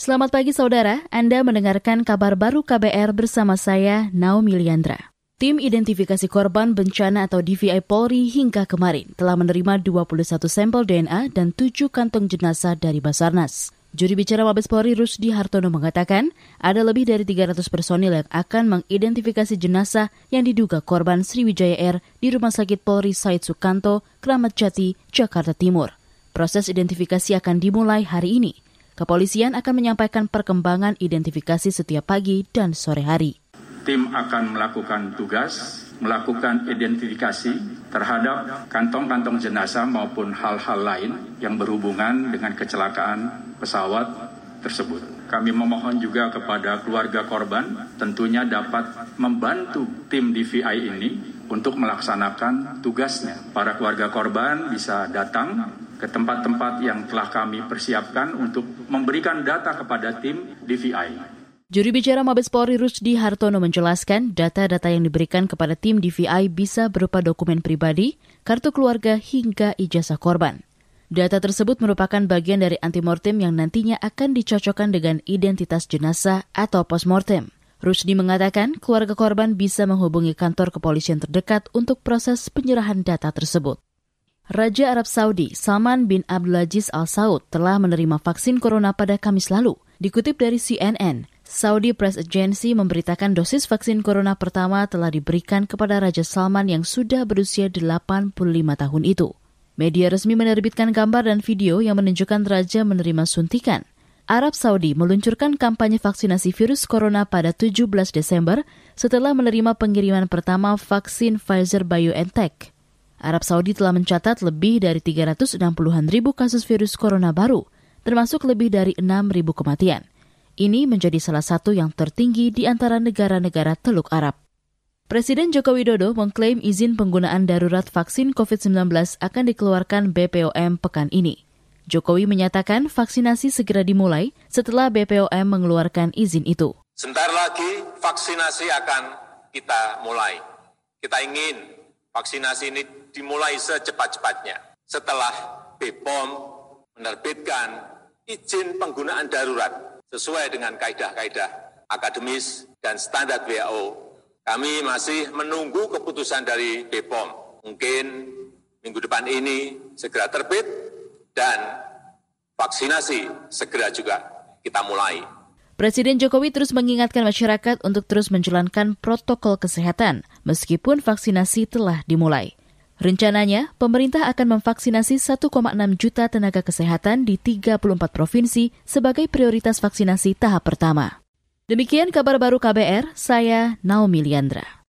Selamat pagi saudara, Anda mendengarkan kabar baru KBR bersama saya, Naomi Liandra. Tim Identifikasi Korban Bencana atau DVI Polri hingga kemarin telah menerima 21 sampel DNA dan 7 kantong jenazah dari Basarnas. Juri bicara Mabes Polri Rusdi Hartono mengatakan ada lebih dari 300 personil yang akan mengidentifikasi jenazah yang diduga korban Sriwijaya Air di Rumah Sakit Polri Said Sukanto, Kramat Jati, Jakarta Timur. Proses identifikasi akan dimulai hari ini. Kepolisian akan menyampaikan perkembangan identifikasi setiap pagi dan sore hari. Tim akan melakukan tugas, melakukan identifikasi terhadap kantong-kantong jenazah maupun hal-hal lain yang berhubungan dengan kecelakaan pesawat tersebut. Kami memohon juga kepada keluarga korban tentunya dapat membantu tim DVI ini untuk melaksanakan tugasnya. Para keluarga korban bisa datang ke tempat-tempat yang telah kami persiapkan untuk memberikan data kepada tim DVI. Juri bicara Mabes Polri Rusdi Hartono menjelaskan data-data yang diberikan kepada tim DVI bisa berupa dokumen pribadi, kartu keluarga, hingga ijazah korban. Data tersebut merupakan bagian dari antimortem yang nantinya akan dicocokkan dengan identitas jenazah atau postmortem. Rusdi mengatakan keluarga korban bisa menghubungi kantor kepolisian terdekat untuk proses penyerahan data tersebut. Raja Arab Saudi Salman bin Abdulaziz Al Saud telah menerima vaksin corona pada Kamis lalu. Dikutip dari CNN, Saudi Press Agency memberitakan dosis vaksin corona pertama telah diberikan kepada Raja Salman yang sudah berusia 85 tahun itu. Media resmi menerbitkan gambar dan video yang menunjukkan Raja menerima suntikan. Arab Saudi meluncurkan kampanye vaksinasi virus corona pada 17 Desember setelah menerima pengiriman pertama vaksin Pfizer BioNTech. Arab Saudi telah mencatat lebih dari 360-an ribu kasus virus corona baru, termasuk lebih dari 6 ribu kematian. Ini menjadi salah satu yang tertinggi di antara negara-negara Teluk Arab. Presiden Joko Widodo mengklaim izin penggunaan darurat vaksin COVID-19 akan dikeluarkan BPOM pekan ini. Jokowi menyatakan vaksinasi segera dimulai setelah BPOM mengeluarkan izin itu. Sebentar lagi vaksinasi akan kita mulai. Kita ingin vaksinasi ini dimulai secepat-cepatnya. Setelah BPOM menerbitkan izin penggunaan darurat sesuai dengan kaidah-kaidah akademis dan standar WHO, kami masih menunggu keputusan dari BPOM. Mungkin minggu depan ini segera terbit dan vaksinasi segera juga kita mulai. Presiden Jokowi terus mengingatkan masyarakat untuk terus menjalankan protokol kesehatan meskipun vaksinasi telah dimulai. Rencananya, pemerintah akan memvaksinasi 1,6 juta tenaga kesehatan di 34 provinsi sebagai prioritas vaksinasi tahap pertama. Demikian kabar baru KBR, saya Naomi Liandra.